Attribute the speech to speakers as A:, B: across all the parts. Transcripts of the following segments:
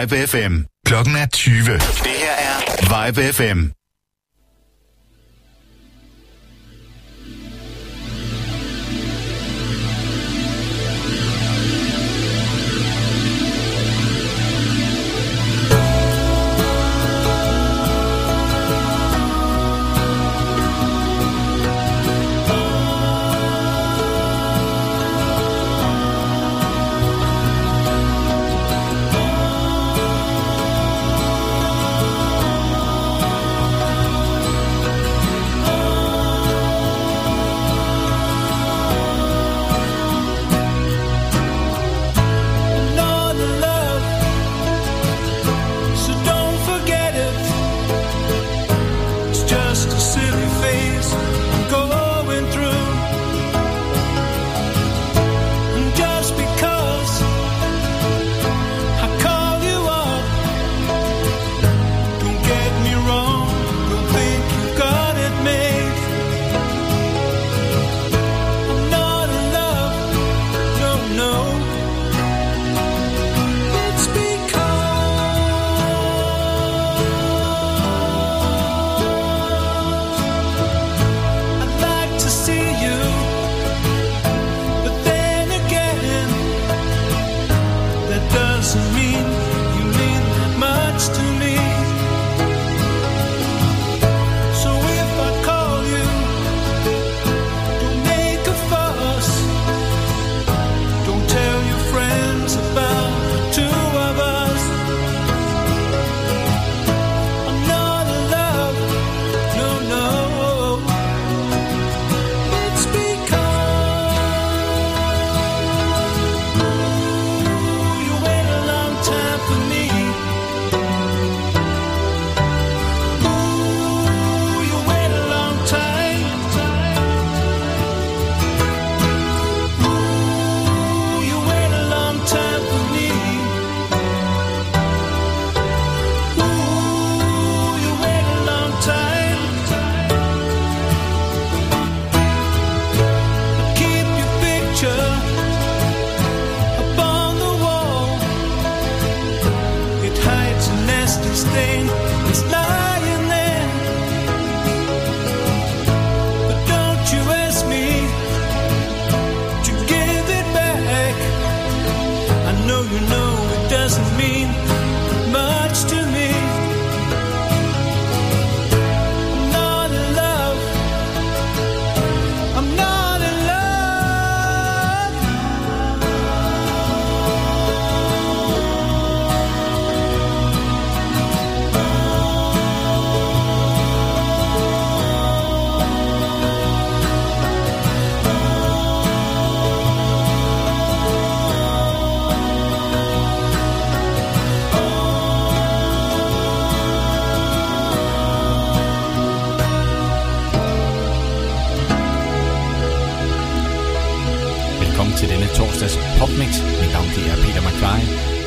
A: Vibe FM. Klokken er 20. Det her er Vibe FM.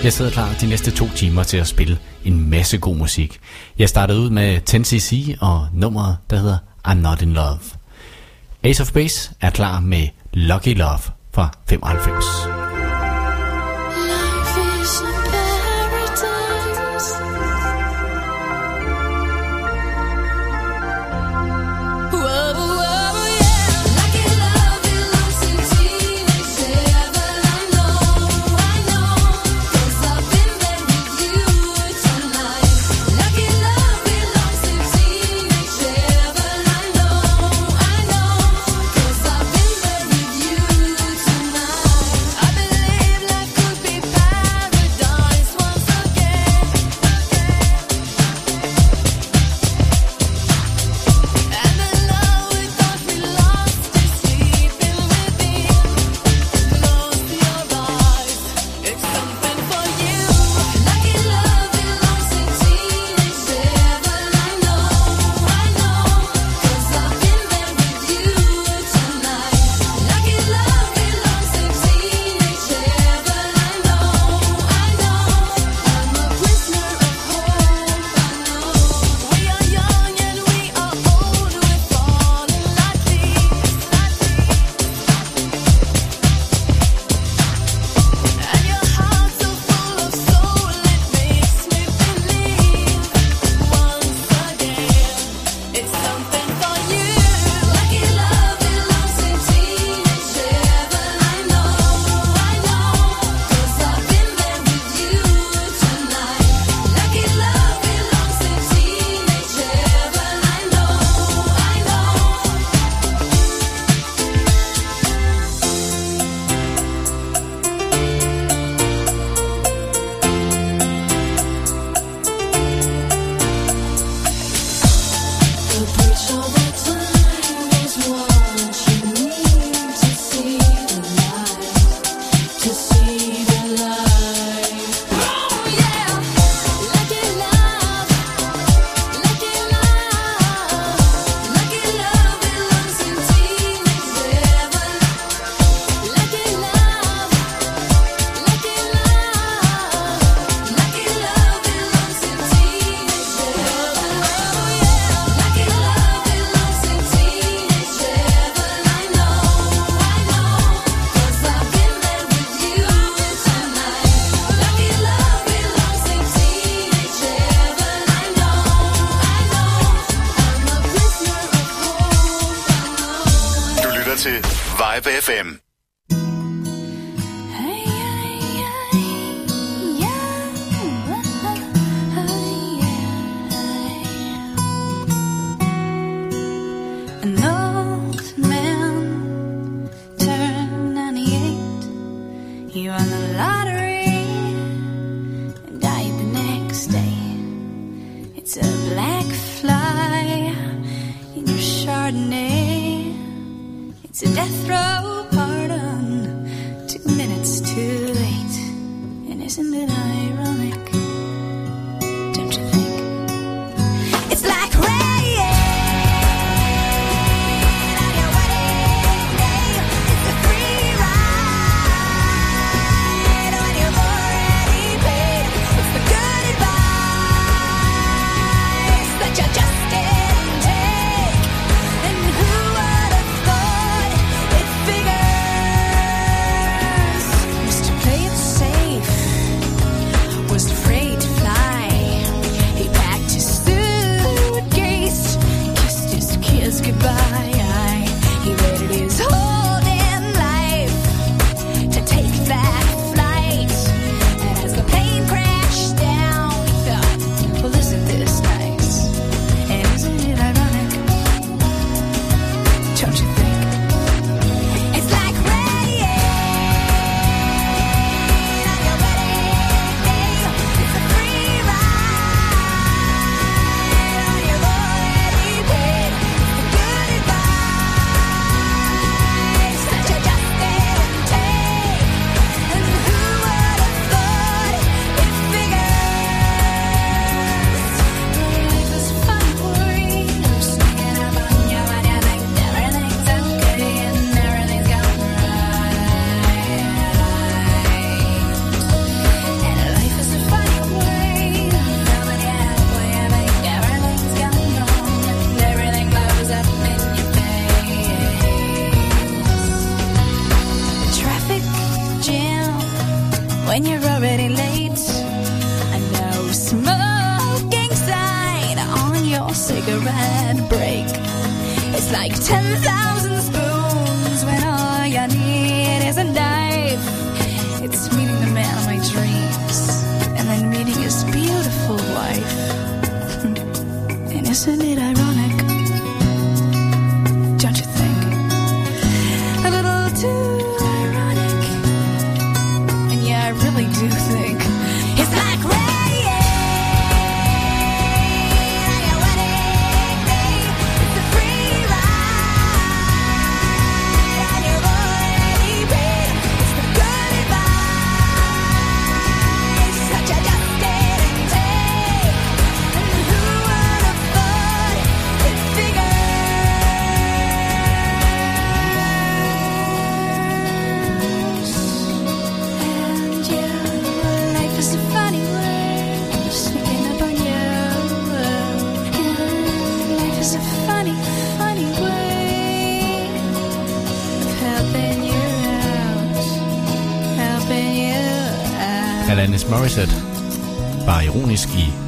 B: Jeg sidder klar de næste to timer til at spille en masse god musik. Jeg startede ud med 10cc og nummeret, der hedder I'm Not In Love. Ace of Base er klar med Lucky Love fra 95.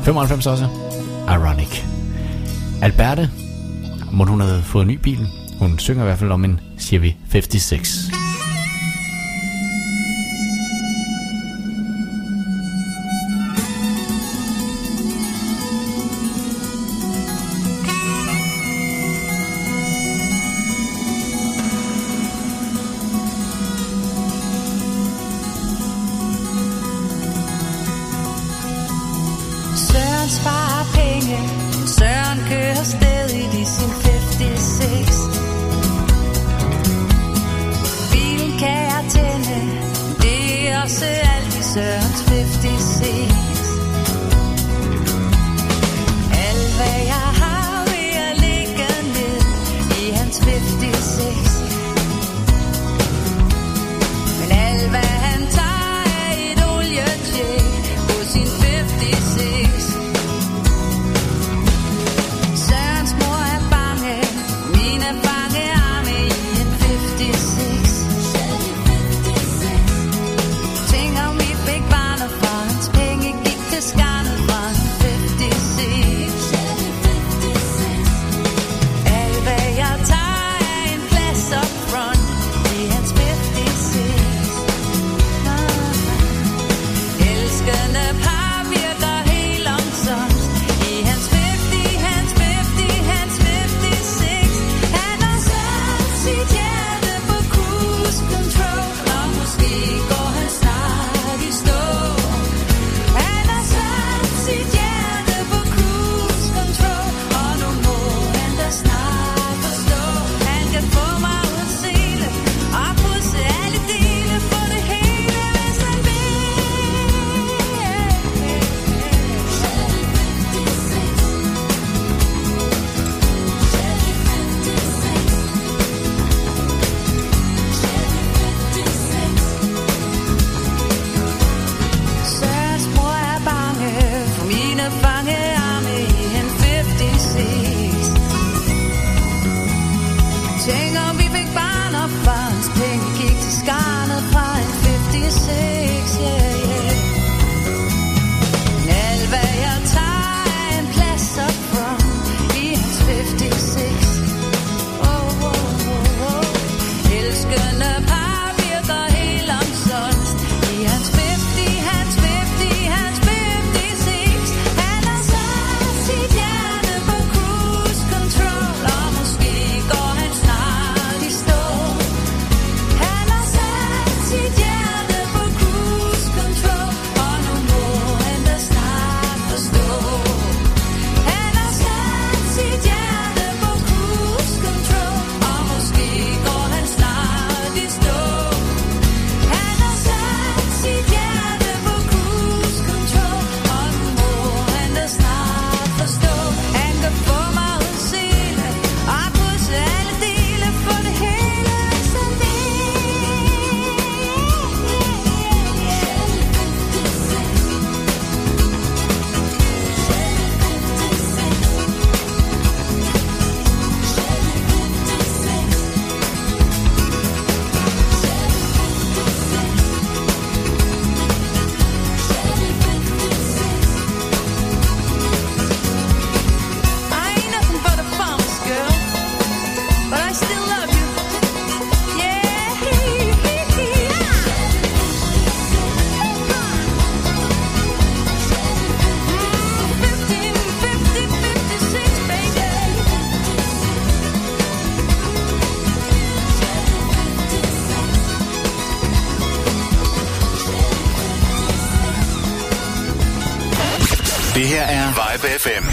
B: 95 også. Ironic. Alberte, må hun have fået en ny bil. Hun synger i hvert fald om en Chevy 56. UPFM.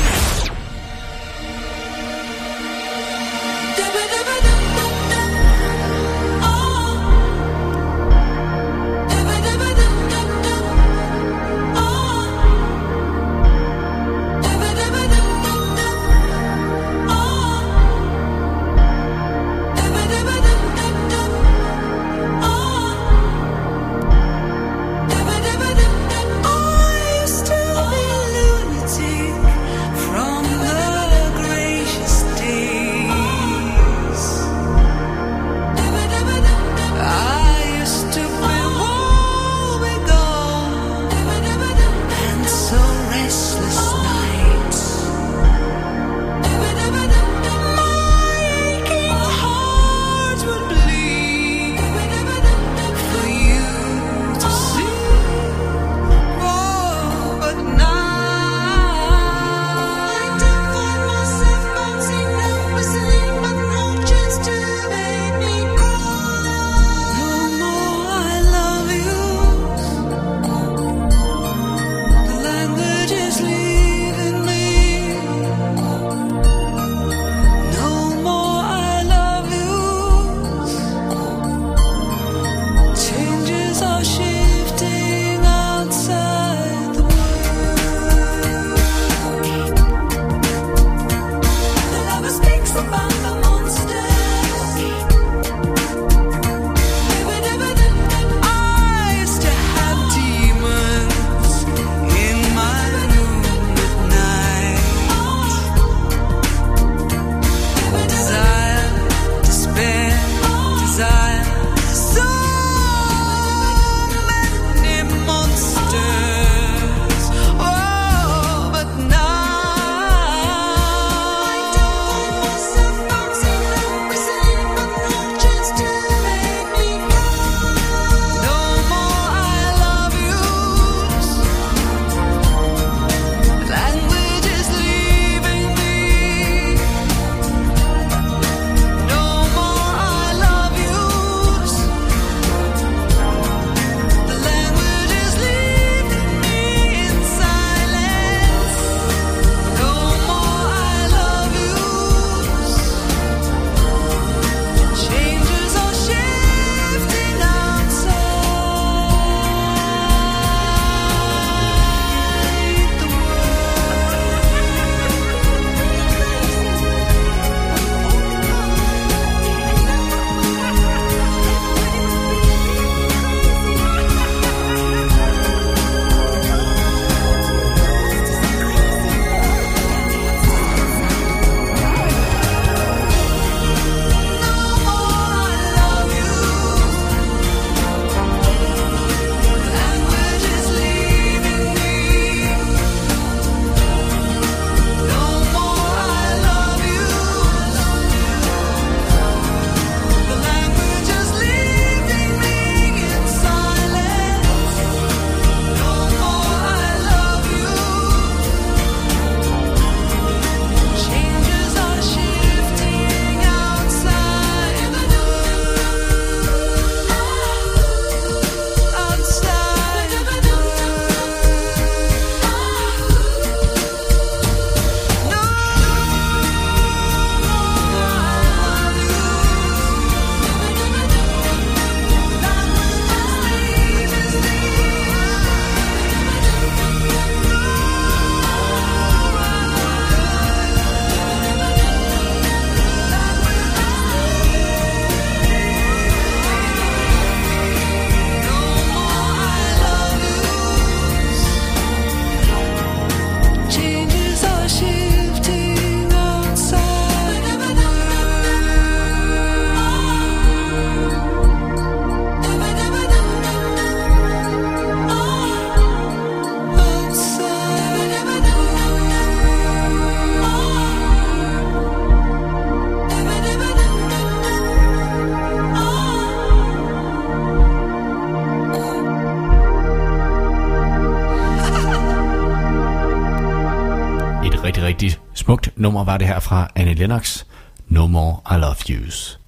B: nummer var det her fra Annie Lennox, No More I Love Yous.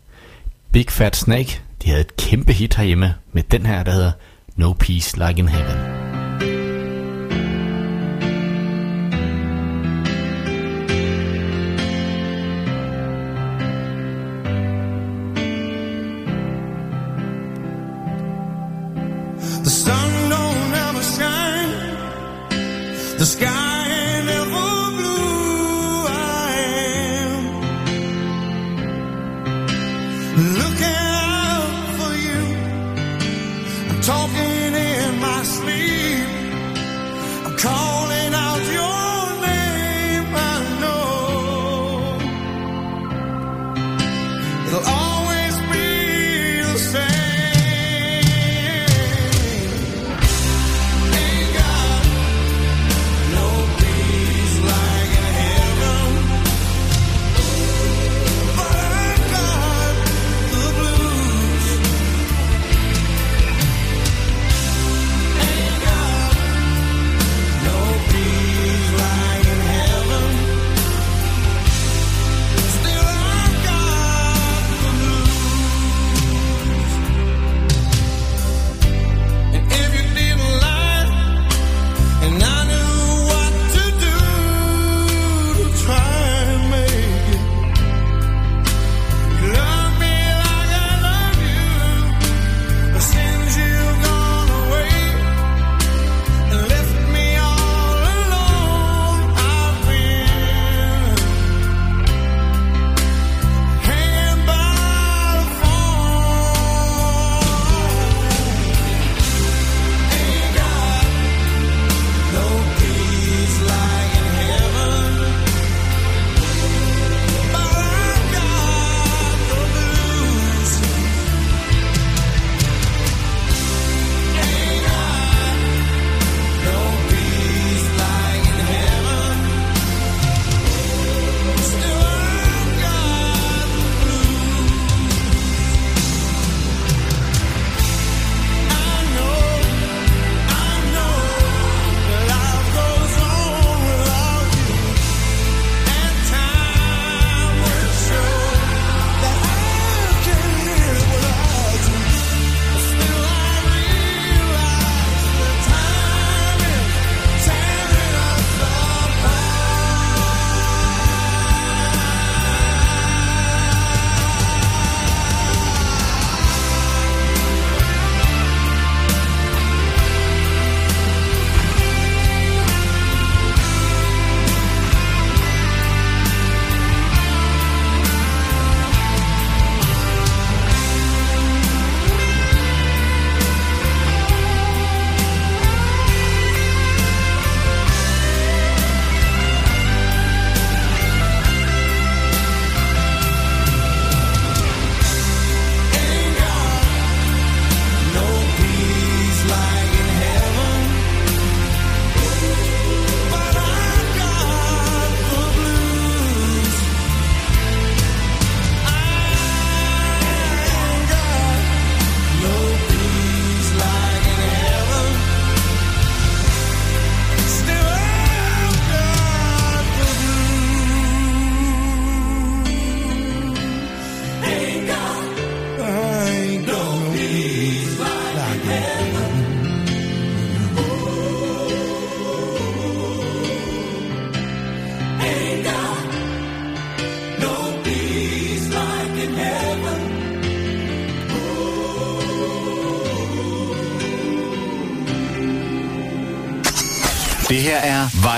B: Big Fat Snake, de havde et kæmpe hit herhjemme med den her, der hedder No Peace Like in Heaven.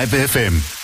C: Vibe FM.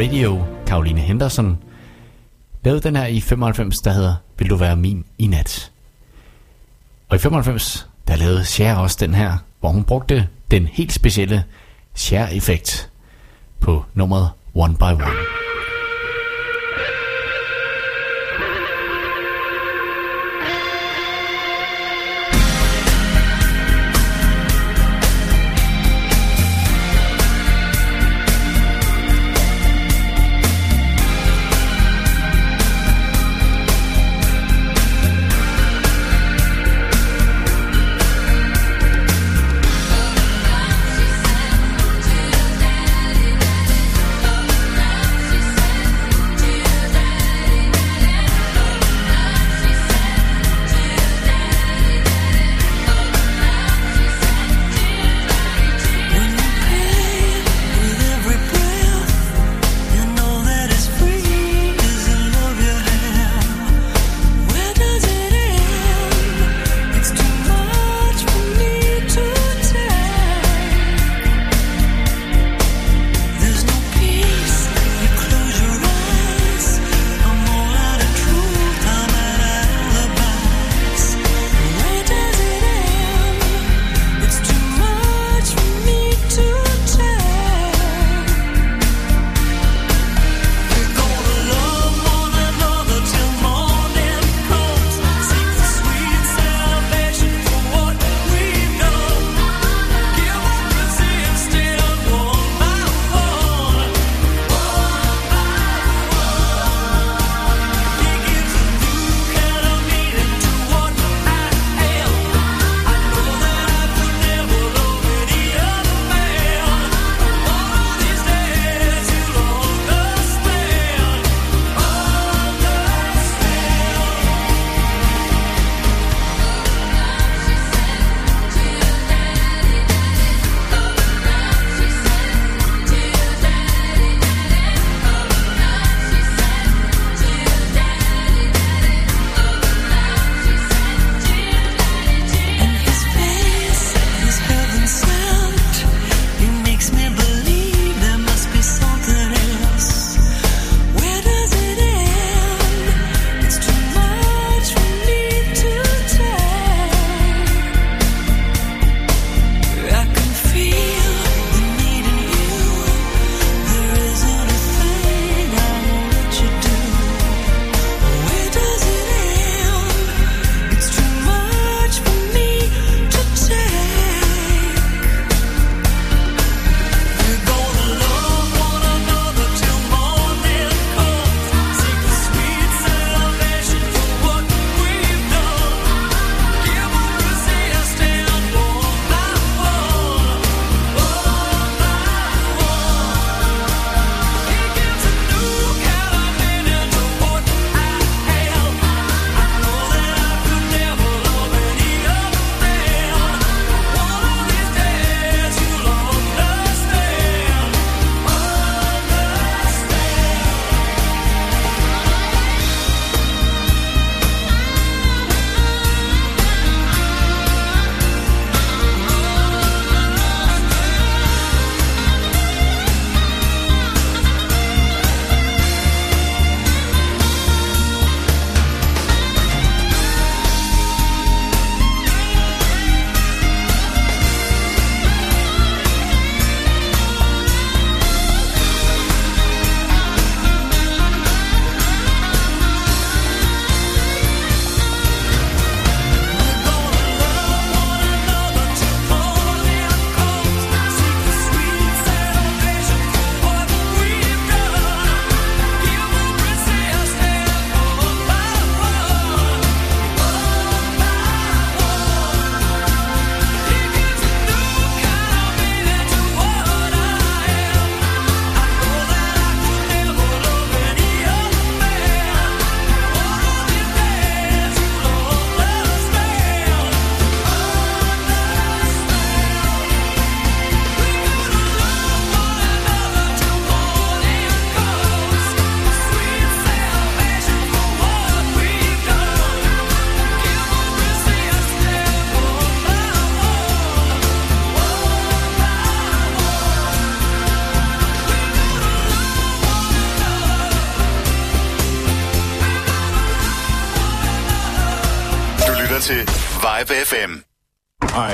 D: Radio, Caroline Henderson, lavede den her i 95, der hedder Vil du være min i nat. Og i 95, der lavede Cher også den her, hvor hun brugte den helt specielle Cher-effekt på nummeret One by One.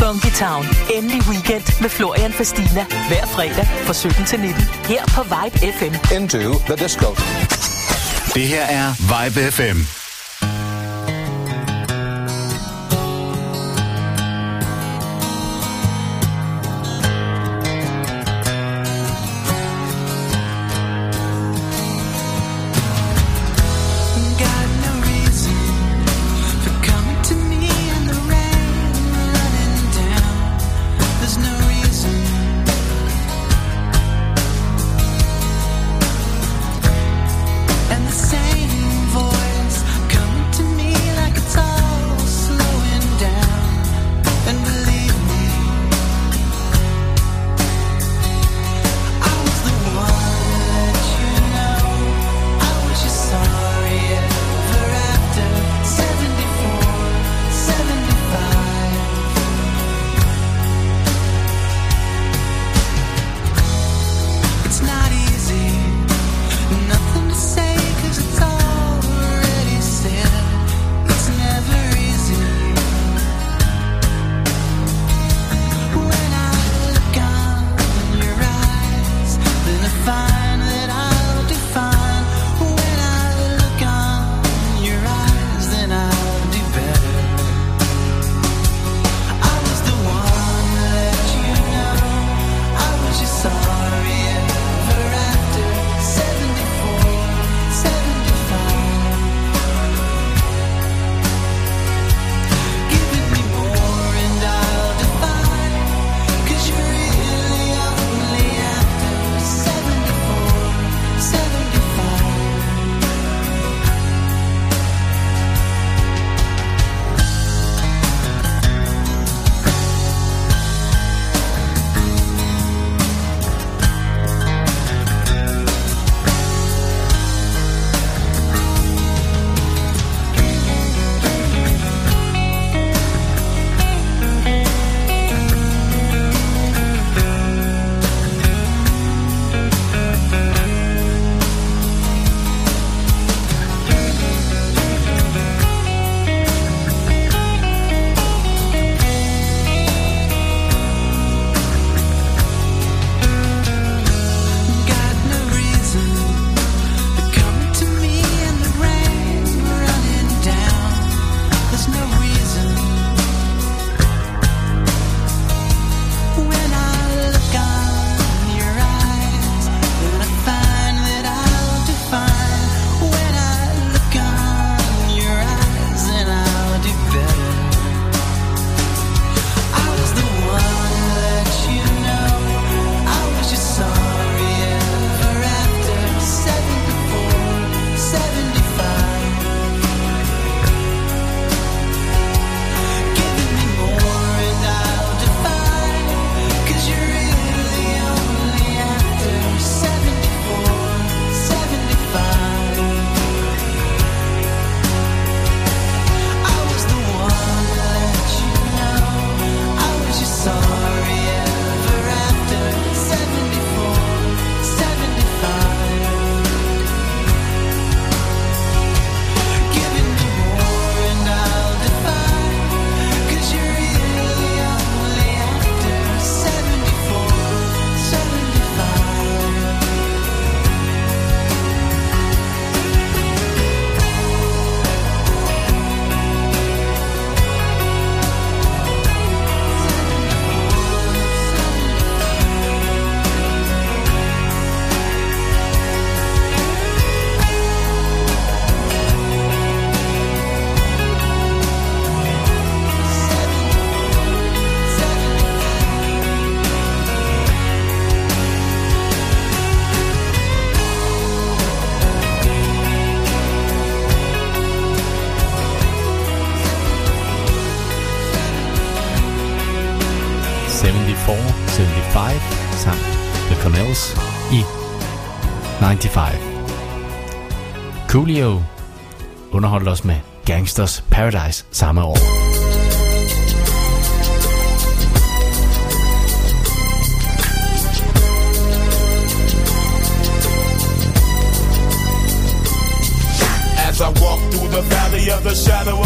E: Funky Town. Endelig weekend med Florian Fastina. Hver fredag fra 17 til 19. Her på Vibe FM.
F: Into the disco.
G: Det her er Vibe FM.
B: Coolio underholdt os med Gangsters Paradise samme år.
H: As I walk through the valley of the shadow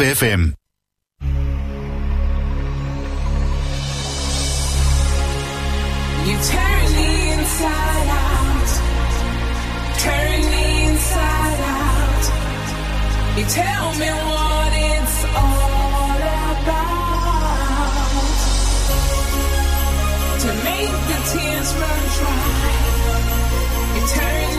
G: FM.
I: You turn me inside out. Turn me inside out. You tell me what it's all about. To make the tears run dry. You turn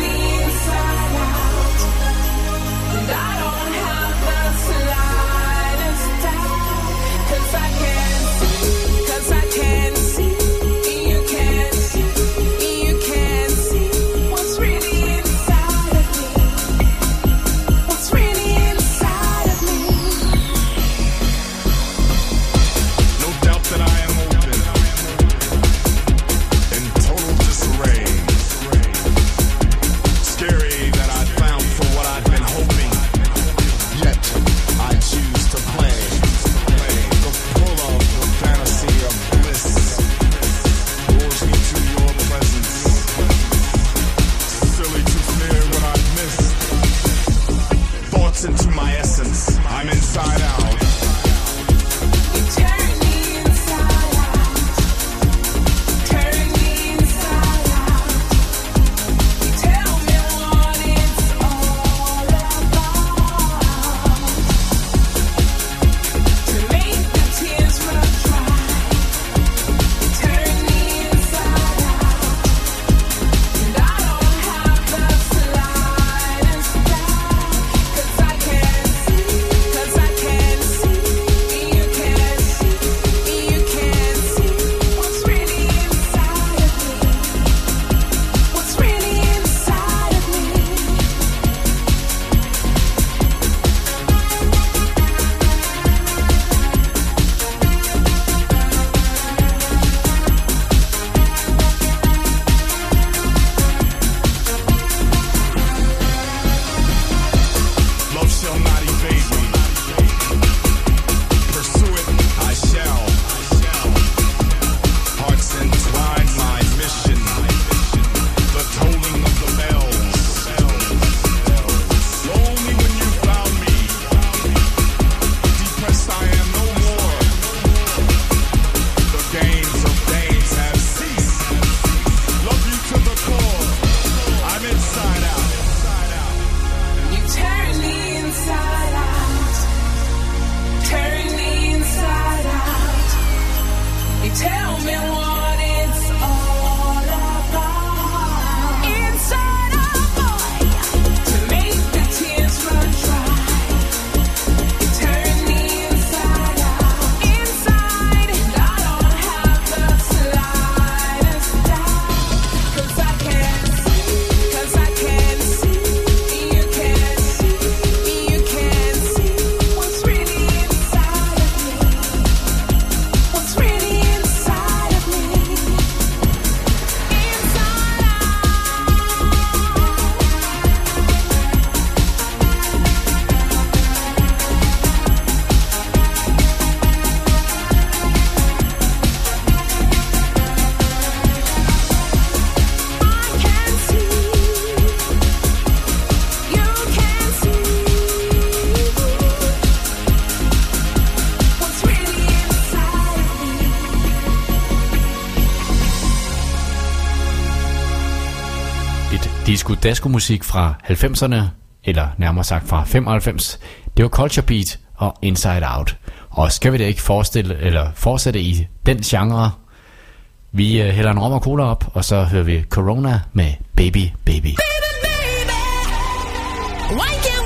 D: disco-musik fra 90'erne, eller nærmere sagt fra 95. Det var Culture Beat og Inside Out. Og skal vi da ikke forestille, eller fortsætte i den genre? Vi øh, hælder en rom og cola op, og så hører vi Corona med Baby Baby.
B: Baby, baby. Why can't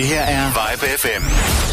J: Det her er Vibe FM.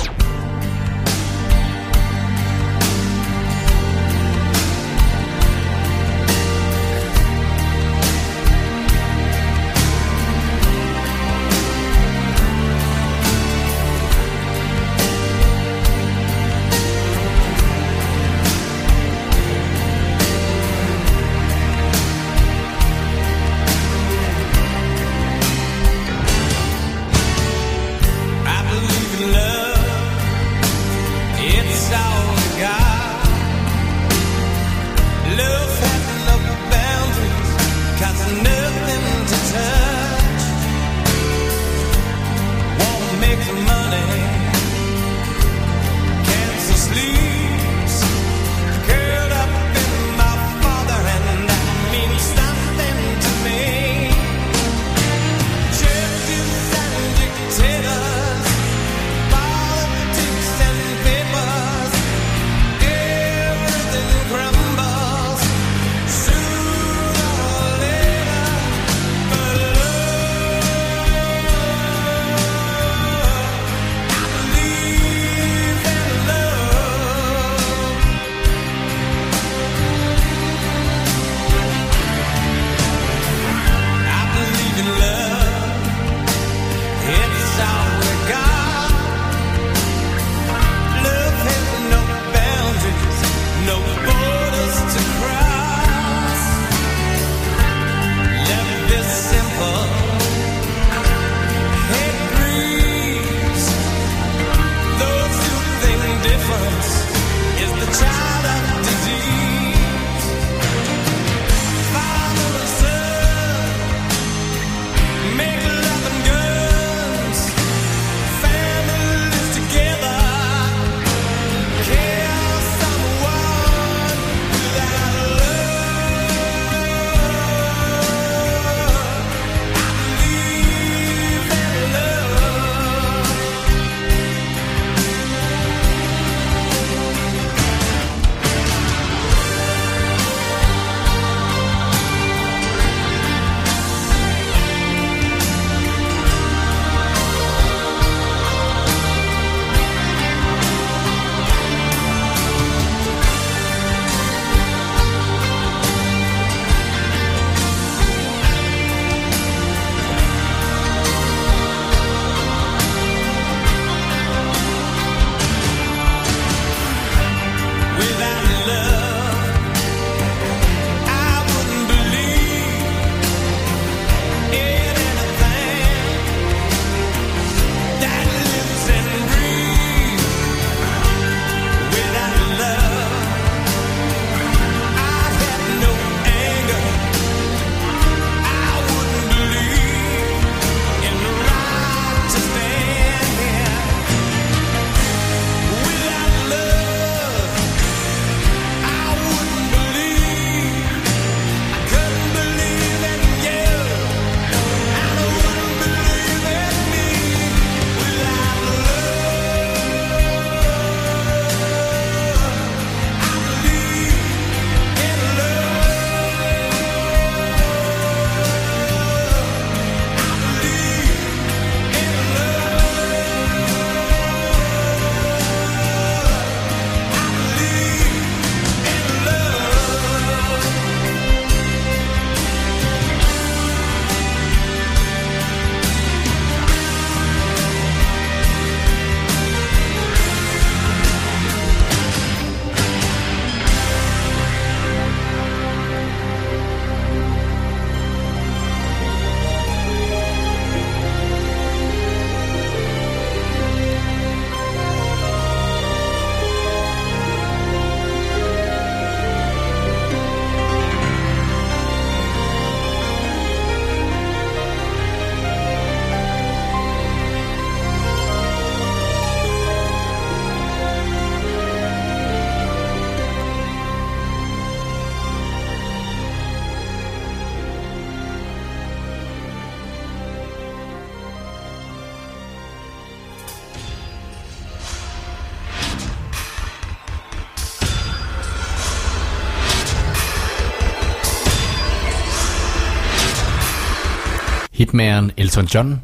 D: Hitmageren Elton John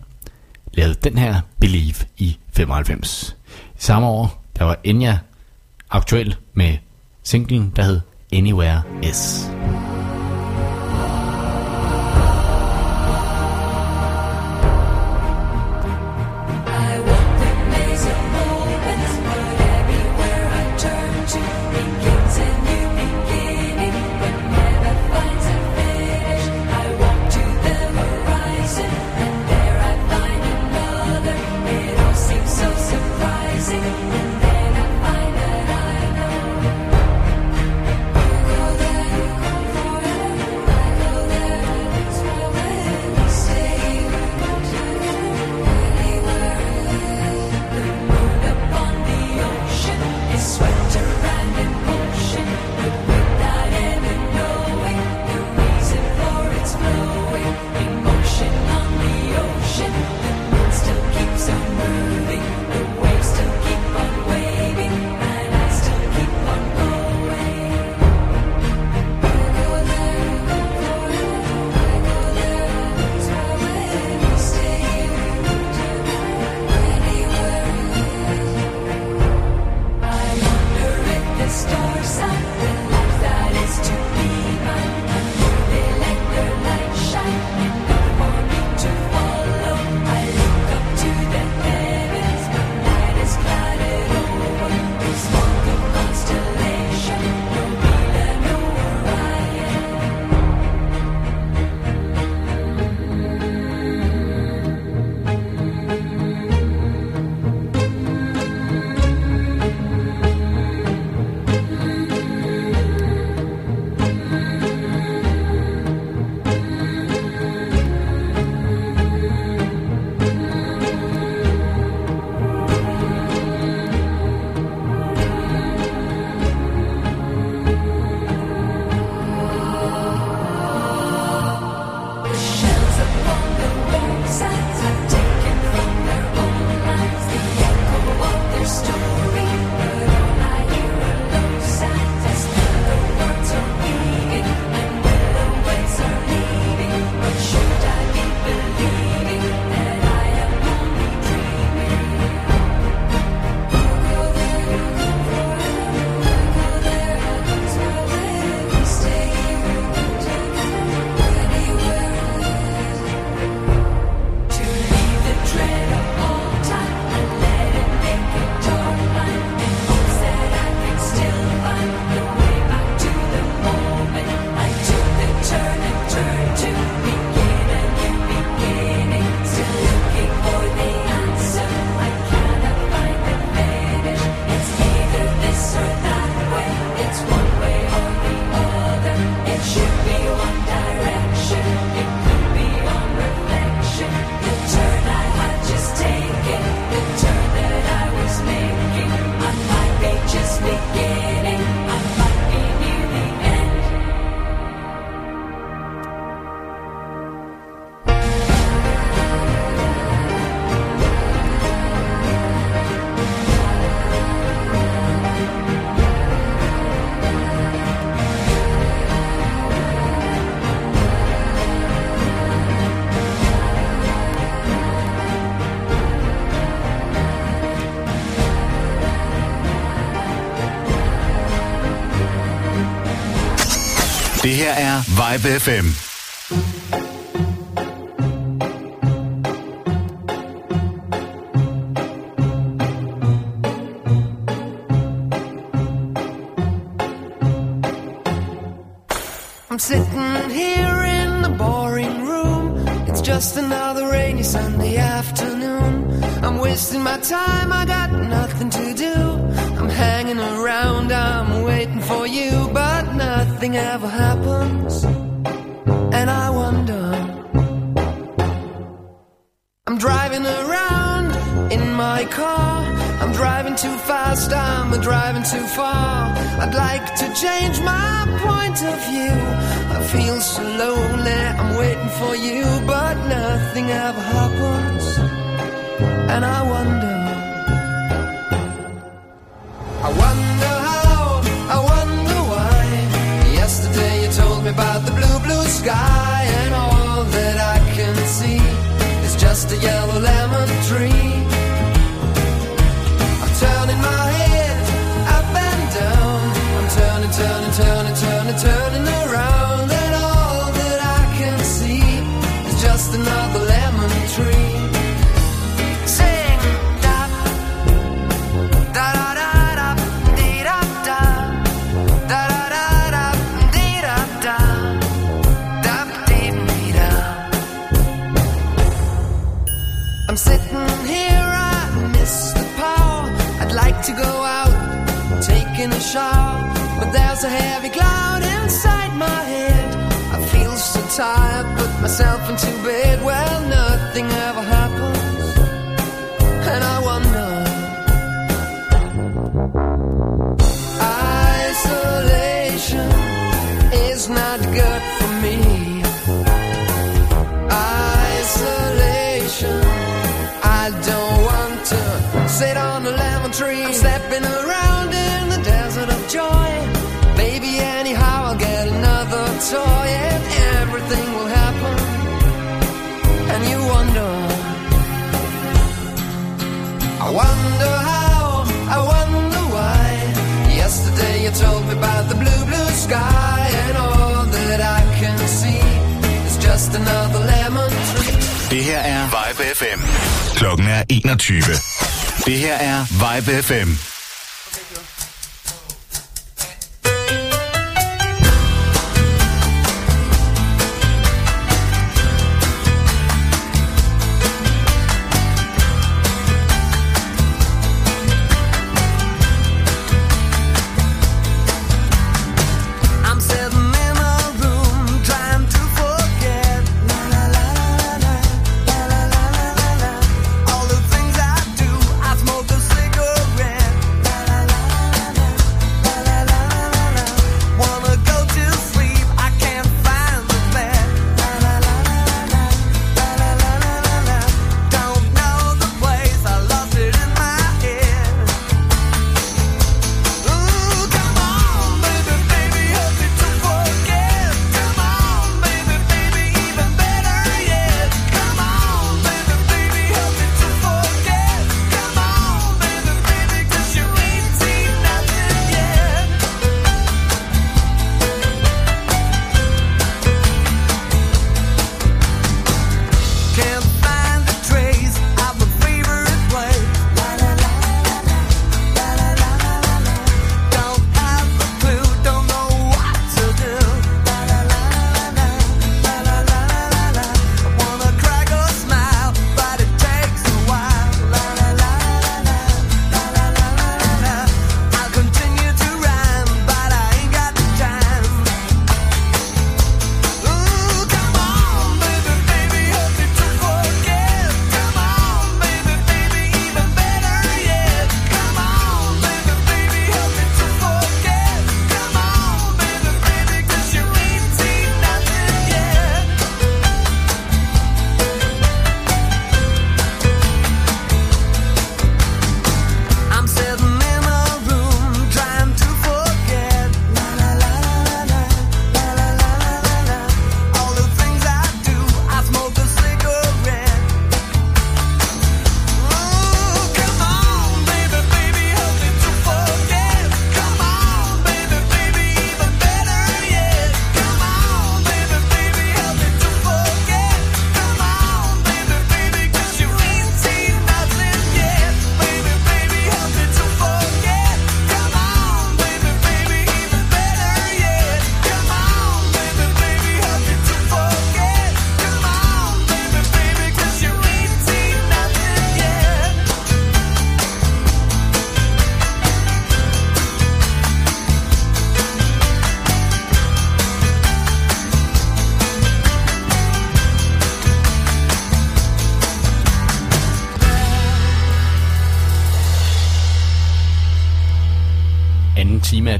D: lavede den her Believe i 95. I samme år, der var Enya aktuel med singlen, der hed Anywhere
K: Is.
B: Yes. her er Vibe FM.
L: I'm sitting here in the boring room. It's just another rainy Sunday afternoon. I'm wasting my time, I got nothing to do. I'm hanging around, I'm waiting for you, but nothing ever happens, and I wonder. I'm driving around in my car. I'm driving too fast, I'm driving too far. I'd like to change my point of view. I feel so lonely, I'm waiting for you, but nothing ever happens, and I wonder.
M: bed well nothing ever happens. And I wonder isolation is not good for me. Isolation I don't want to sit on a lemon tree. I'm stepping around in the desert of joy. Maybe anyhow I'll get another toy and everything will wonder how, I wonder why. Yesterday you told me about the blue, blue sky, and all that I can see is just another lemon tree.
L: Det her er Vibe FM. Klokken er 21. Det her er Vibe FM.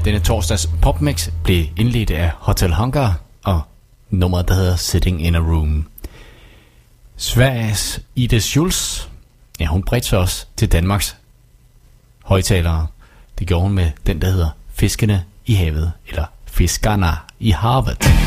D: denne torsdags popmix blev indledt af Hotel Hunger og nummeret, der hedder Sitting in a Room. Sveriges Ida Schulz, ja hun bredte sig også til Danmarks højtalere. Det gjorde hun med den, der hedder Fiskene i havet, eller Fiskerne i havet.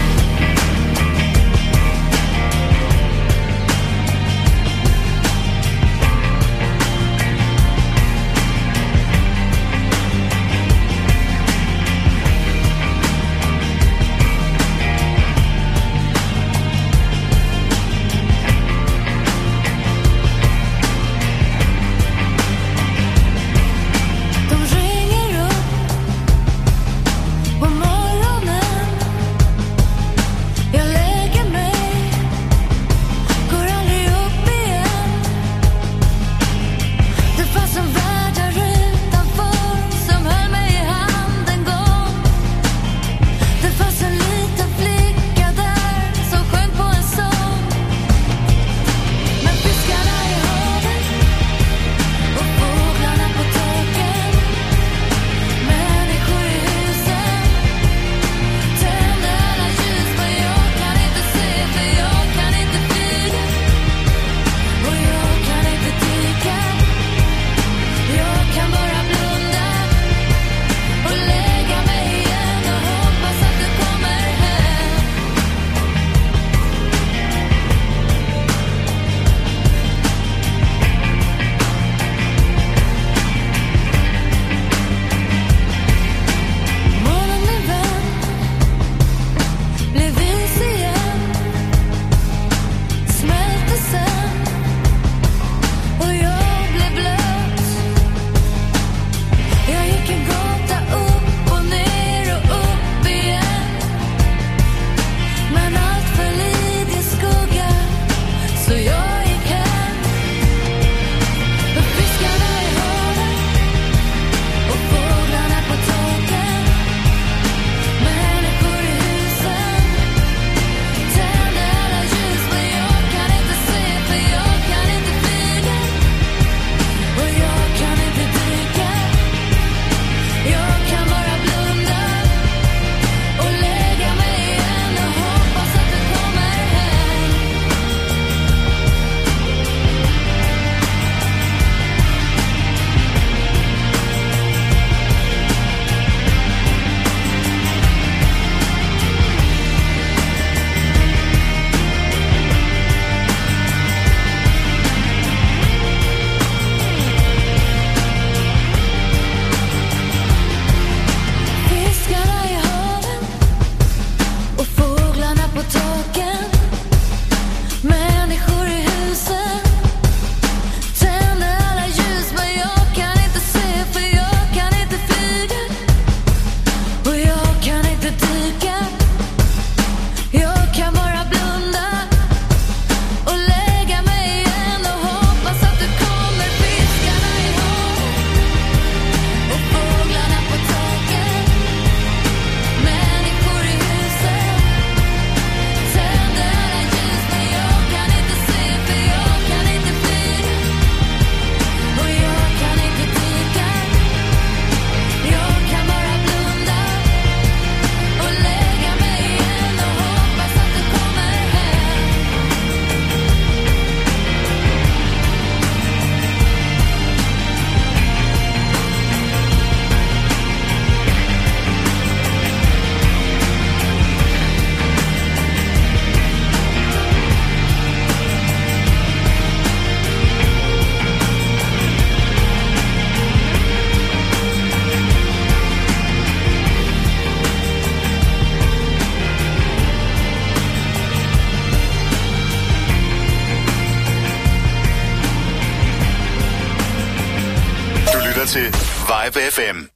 B: FM.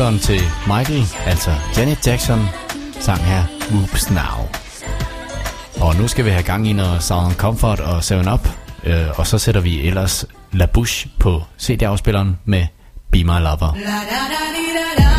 D: optageren til Michael, altså Janet Jackson, sang her Whoops Now. Og nu skal vi have gang i noget Southern Comfort og 7-Up, øh, og så sætter vi ellers La Bouche på CD-afspilleren med Be My Lover.
I: La, da, da, di, da,
N: da.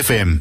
N: FM.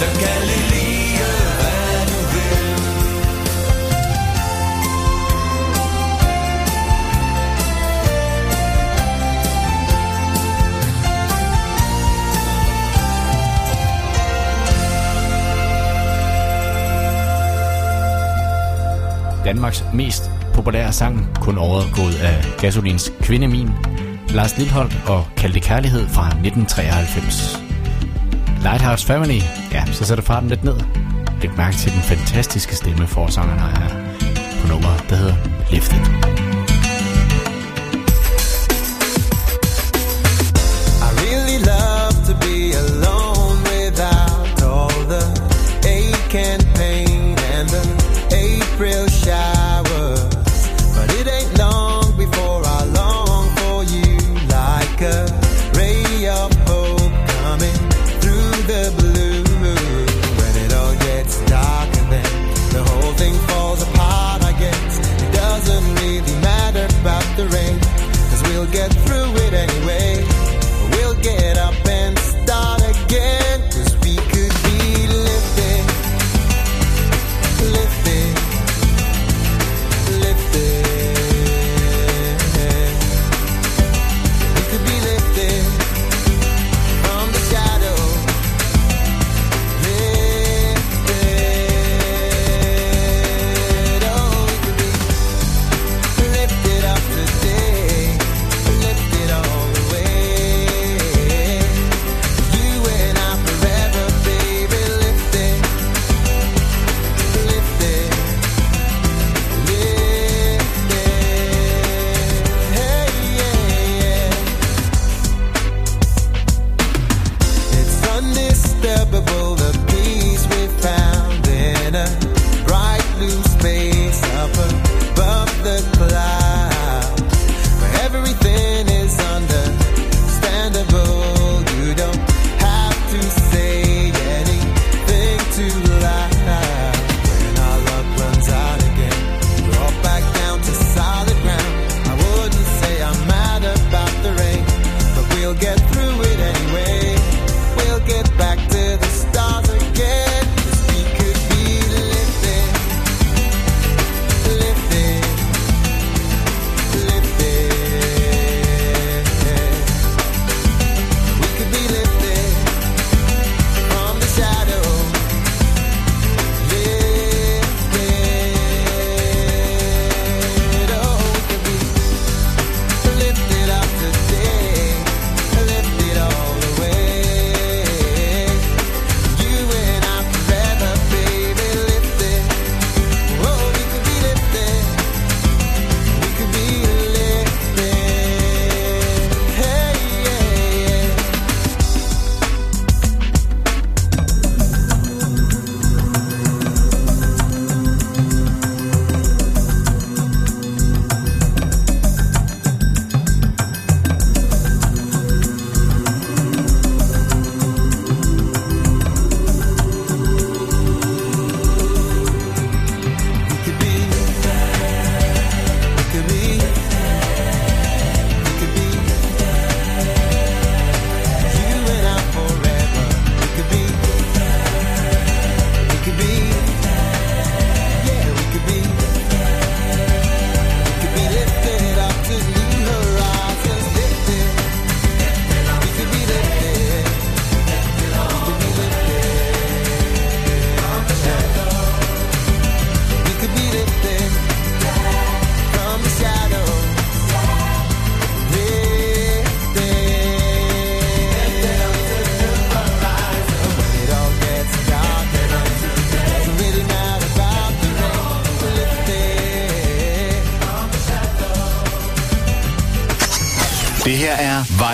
D: Så kan Lilie, hvad du vil
O: Danmarks mest populære sang, kun overgået af Gasolins Kvindemin, Lars Lilholdt og Kaldte Kærlighed fra 1993. Lighthouse Family. Ja, så sætter farten lidt ned. Læg mærke til den fantastiske stemme, forsangeren har her på nummeret, der hedder Lifted.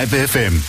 G: 5 FM.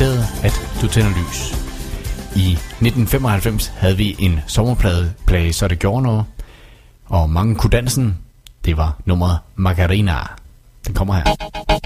I: præsenteret, at du tænder lys. I
B: 1995 havde vi en sommerplade, plage, så det gjorde noget. Og mange kunne dansen. Det var nummeret Margarina. Den kommer her.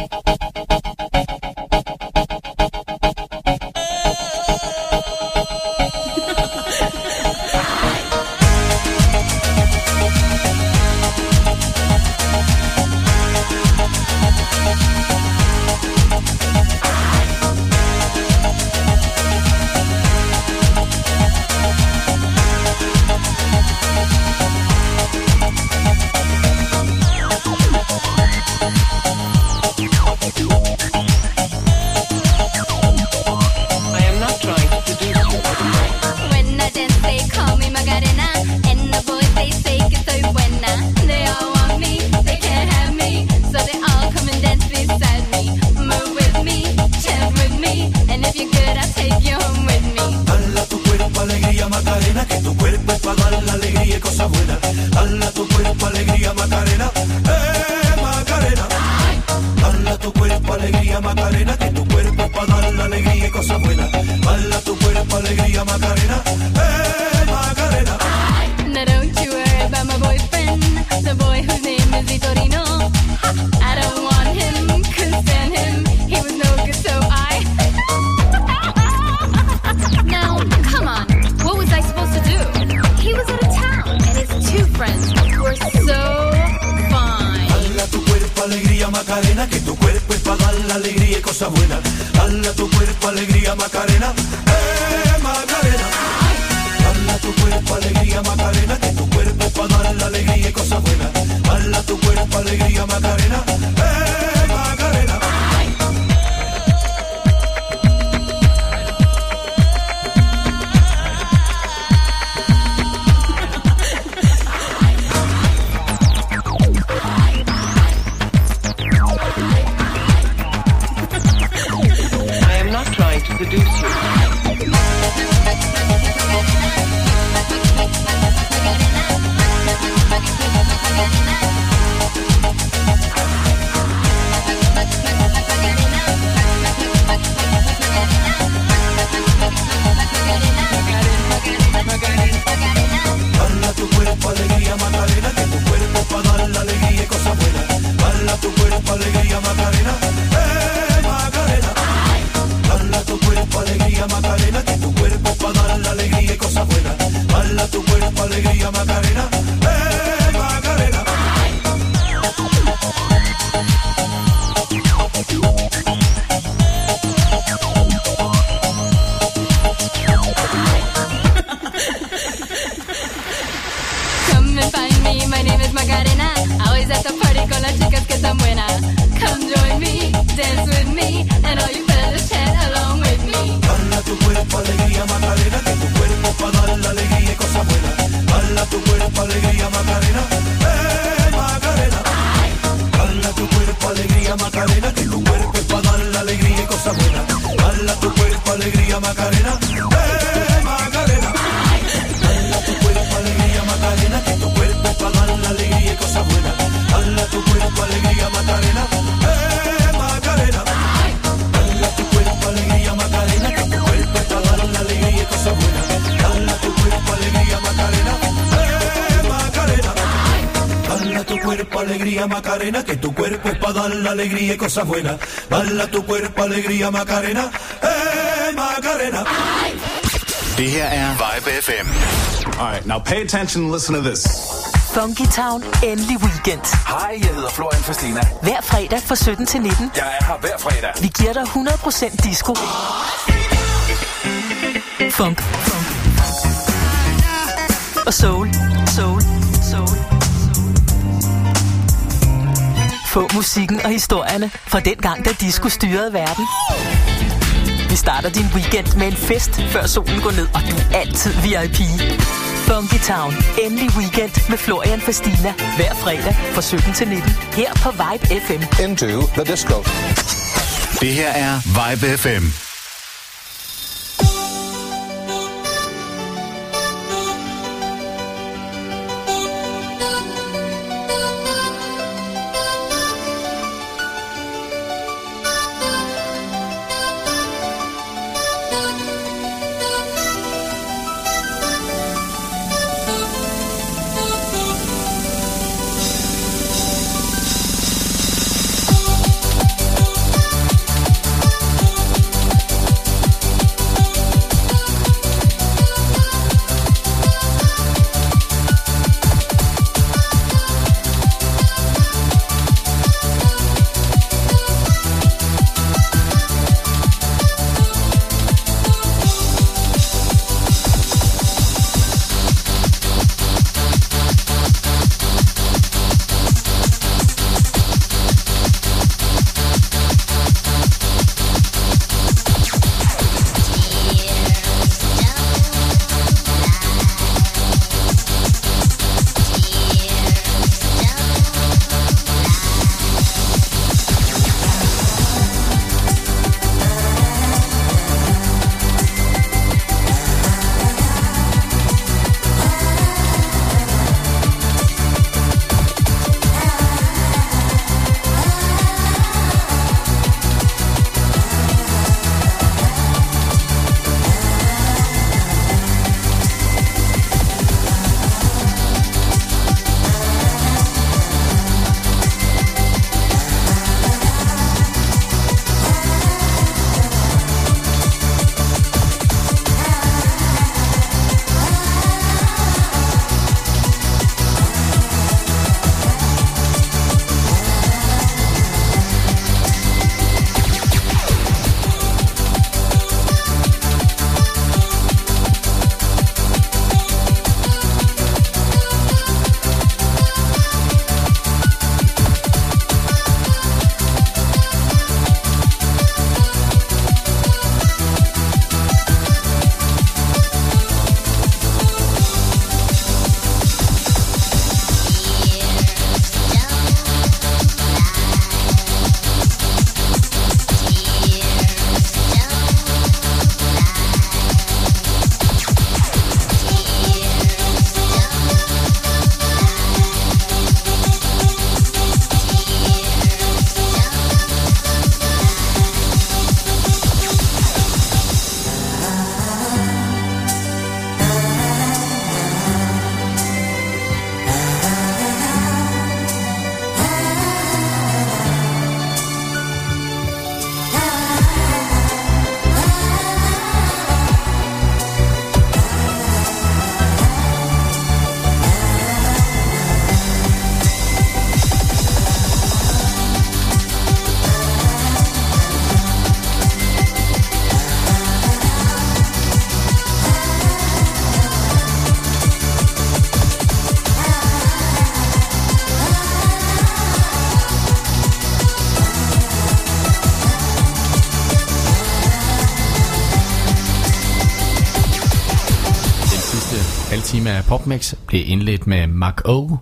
P: Tu cuerpo alegría Macarena, eh Macarena. Hala tu cuerpo alegría Macarena, que tu cuerpo es para dar la alegría y cosas buenas. Hala tu cuerpo alegría Macarena, alegría Macarena, que tu cuerpo es para dar la alegría y cosas buenas. Hala tu cuerpo alegría Macarena, eh Macarena.
G: Det her er Vibe FM.
F: Alright, now pay attention and listen to this.
E: Funky Town, endelig weekend.
F: Hej, jeg hedder Florian Fastina.
E: Hver fredag fra 17 til 19.
F: Jeg er her hver fredag.
E: Vi giver dig 100% disco. Funk. Funk. Og soul. Soul. Soul. Få musikken og historierne fra den gang, da disco styrede verden. Vi starter din weekend med en fest, før solen går ned, og du er altid VIP. Funky Town. Endelig weekend med Florian Fastina. Hver fredag fra 17 til 19. Her på Vibe FM.
F: Into the disco.
G: Det her er Vibe FM.
B: Time af PopMix blev indledt med Mark O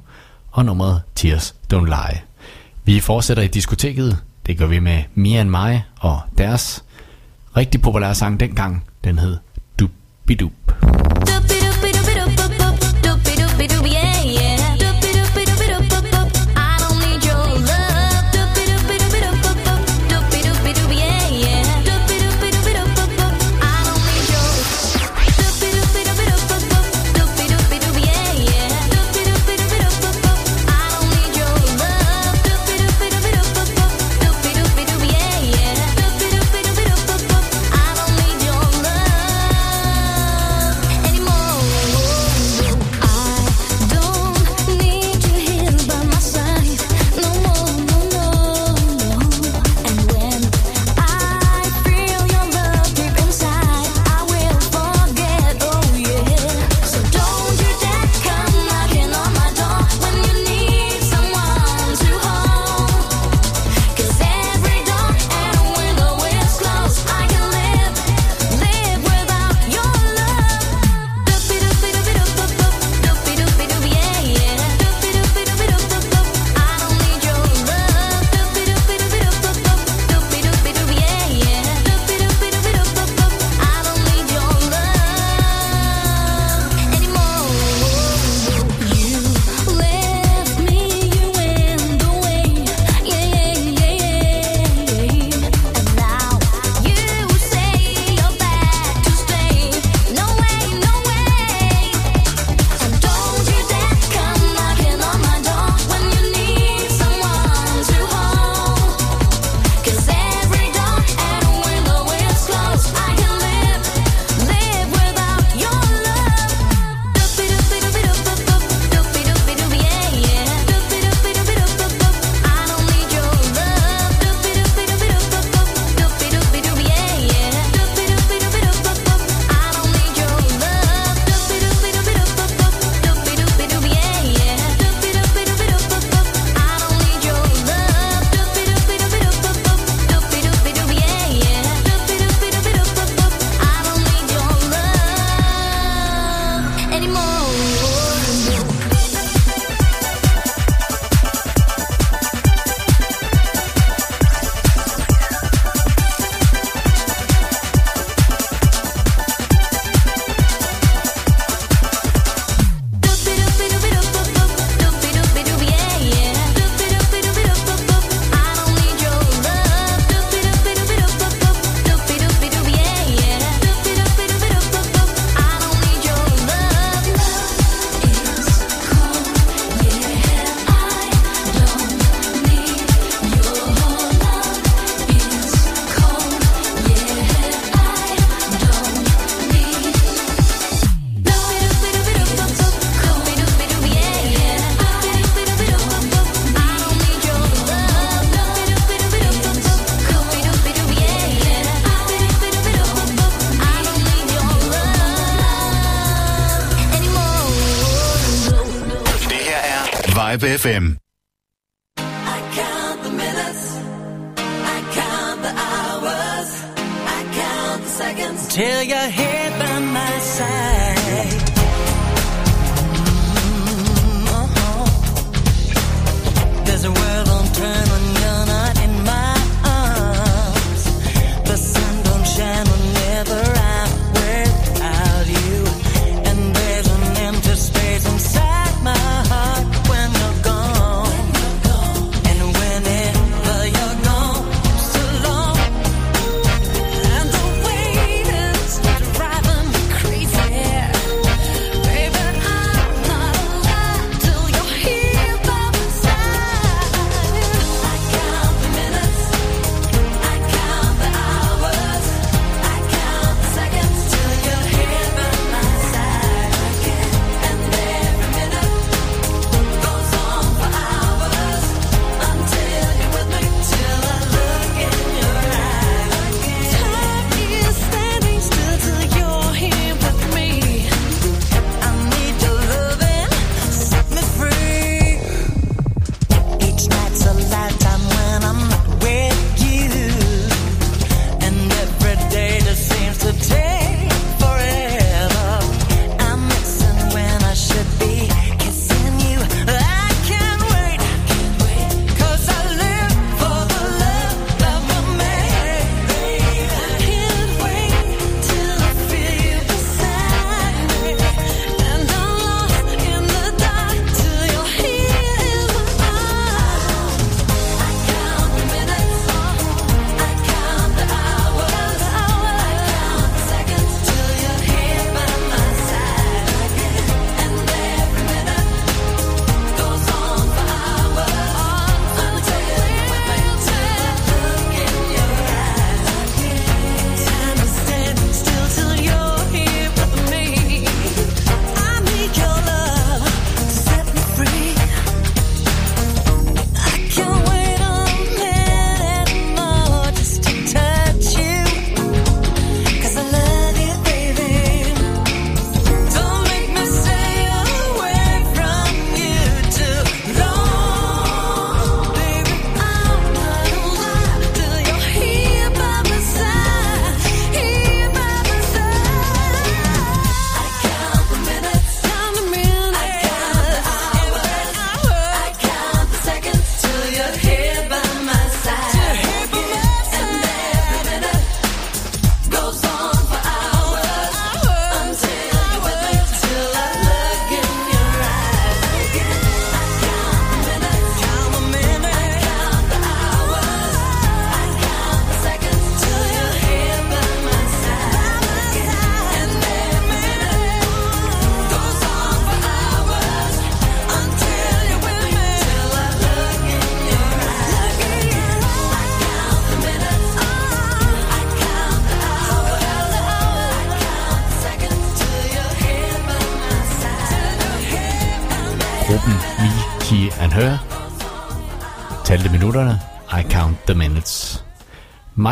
B: og nummeret Tears Don't Lie. Vi fortsætter i diskoteket. Det gør vi med Mia and mig og deres rigtig populære sang dengang. Den hed Dubidup.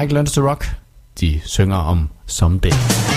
G: Mike Learns to Rock. De synger om Someday.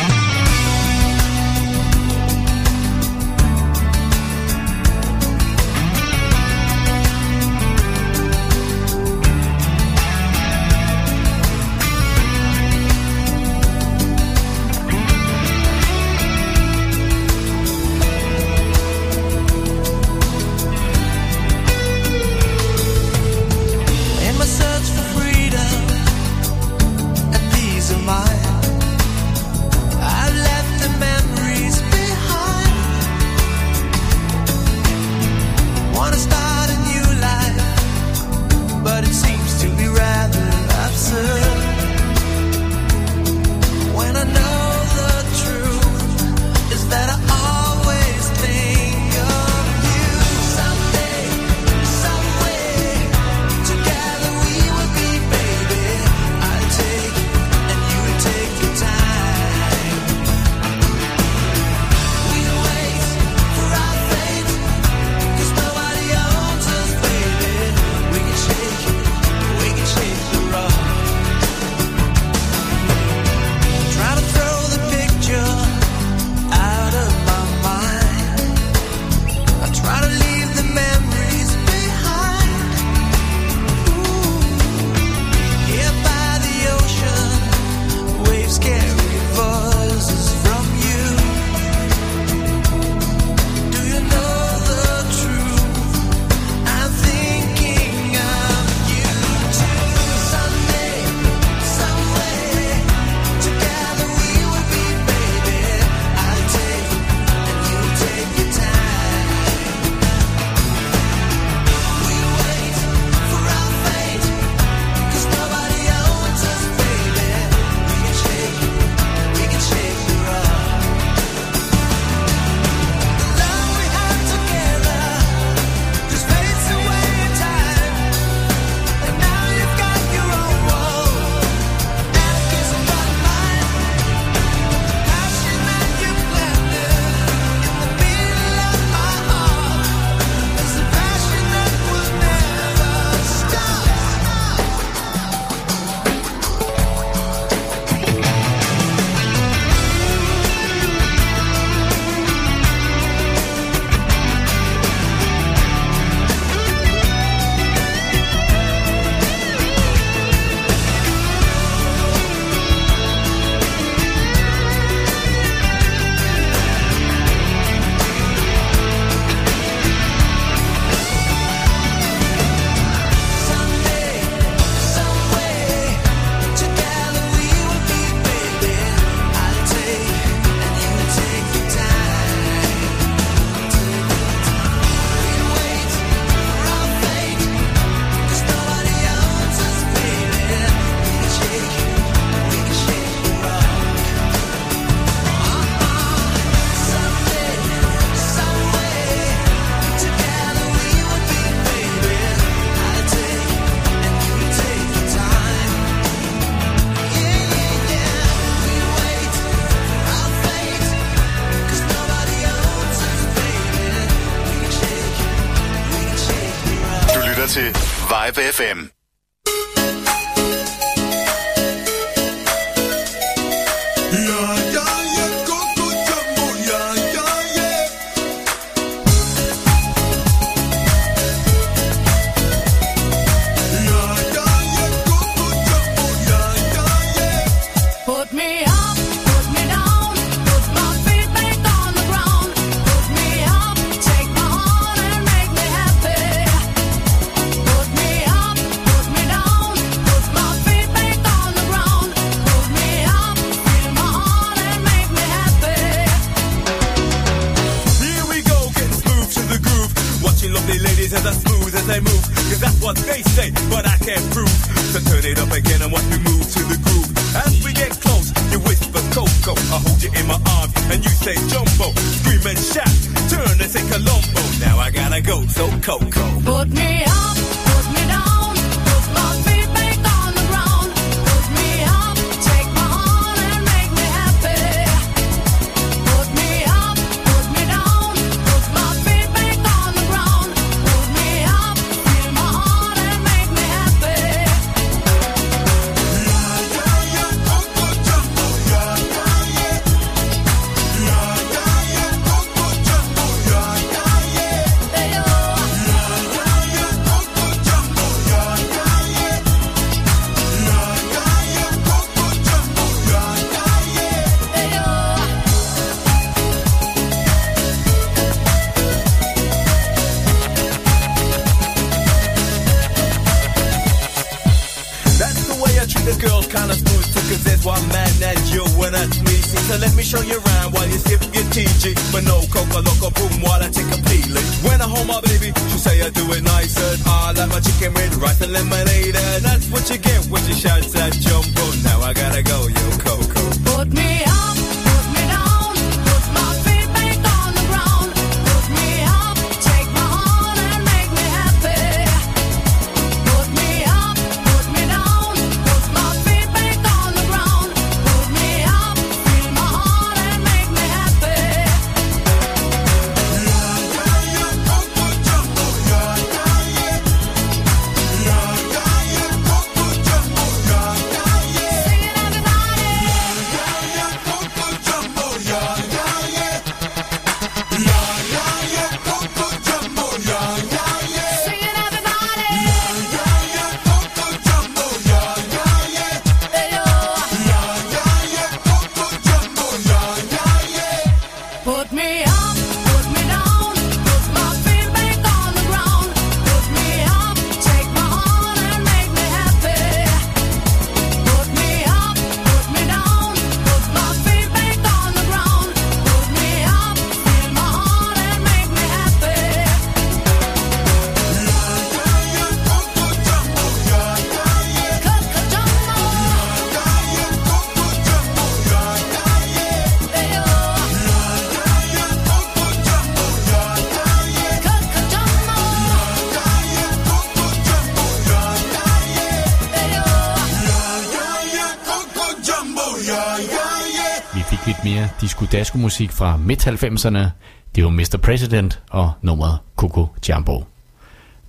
B: daskomusik fra midt-90'erne. Det var Mr. President og nummeret Coco Jumbo.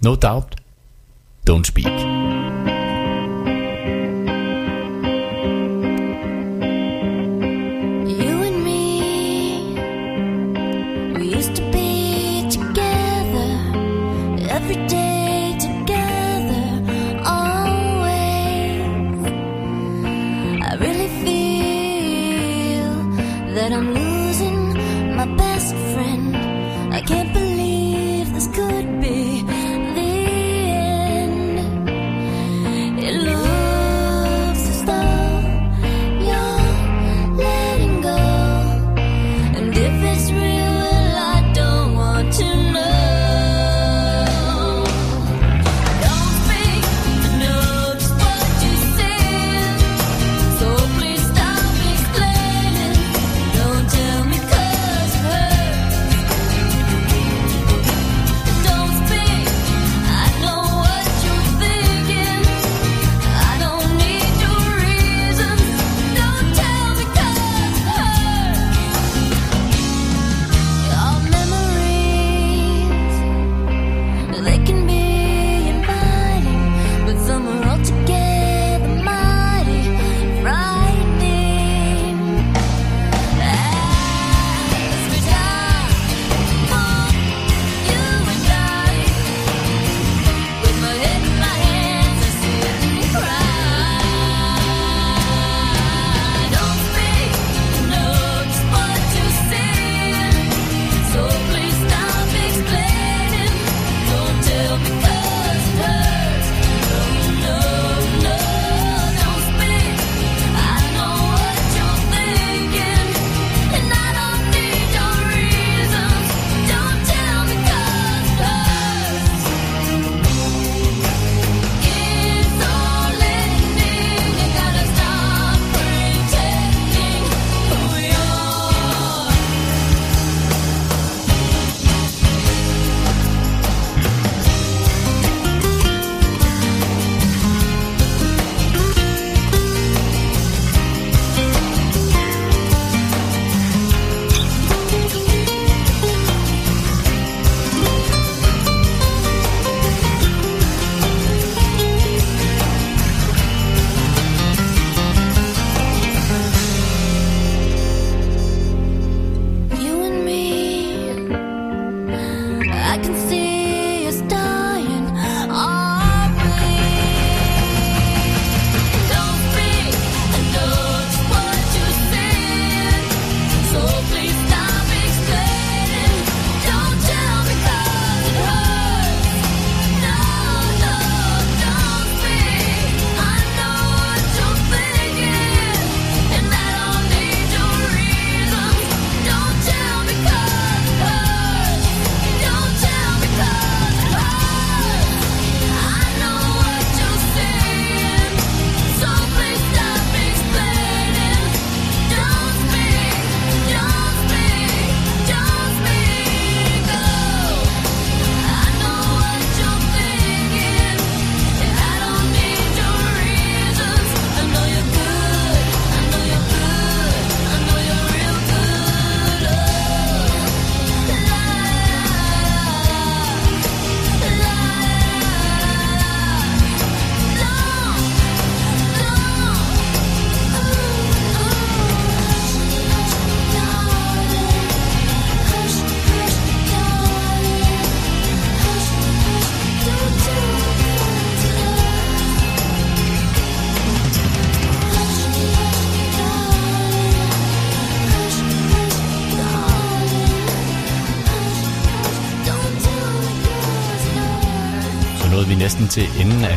B: No doubt, don't speak.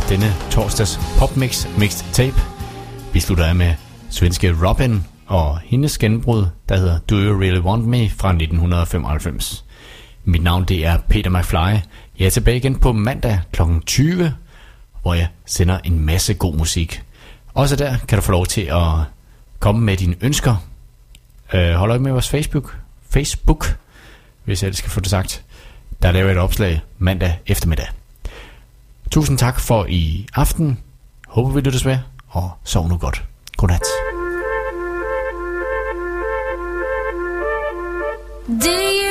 D: denne torsdags Popmix Mixed Tape. Vi slutter af med svenske Robin og hendes genbrud, der hedder Do You Really Want Me fra 1995. Mit navn det er Peter McFly. Jeg er tilbage igen på mandag kl. 20, hvor jeg sender en masse god musik. Også der kan du få lov til at komme med dine ønsker. Øh, hold øje med vores Facebook, Facebook, hvis jeg ellers skal få det sagt. Der laver jeg et opslag mandag eftermiddag. Tusind tak for i aften. Håber vi lyttes ved, og sov nu godt. Godnat.
B: Do you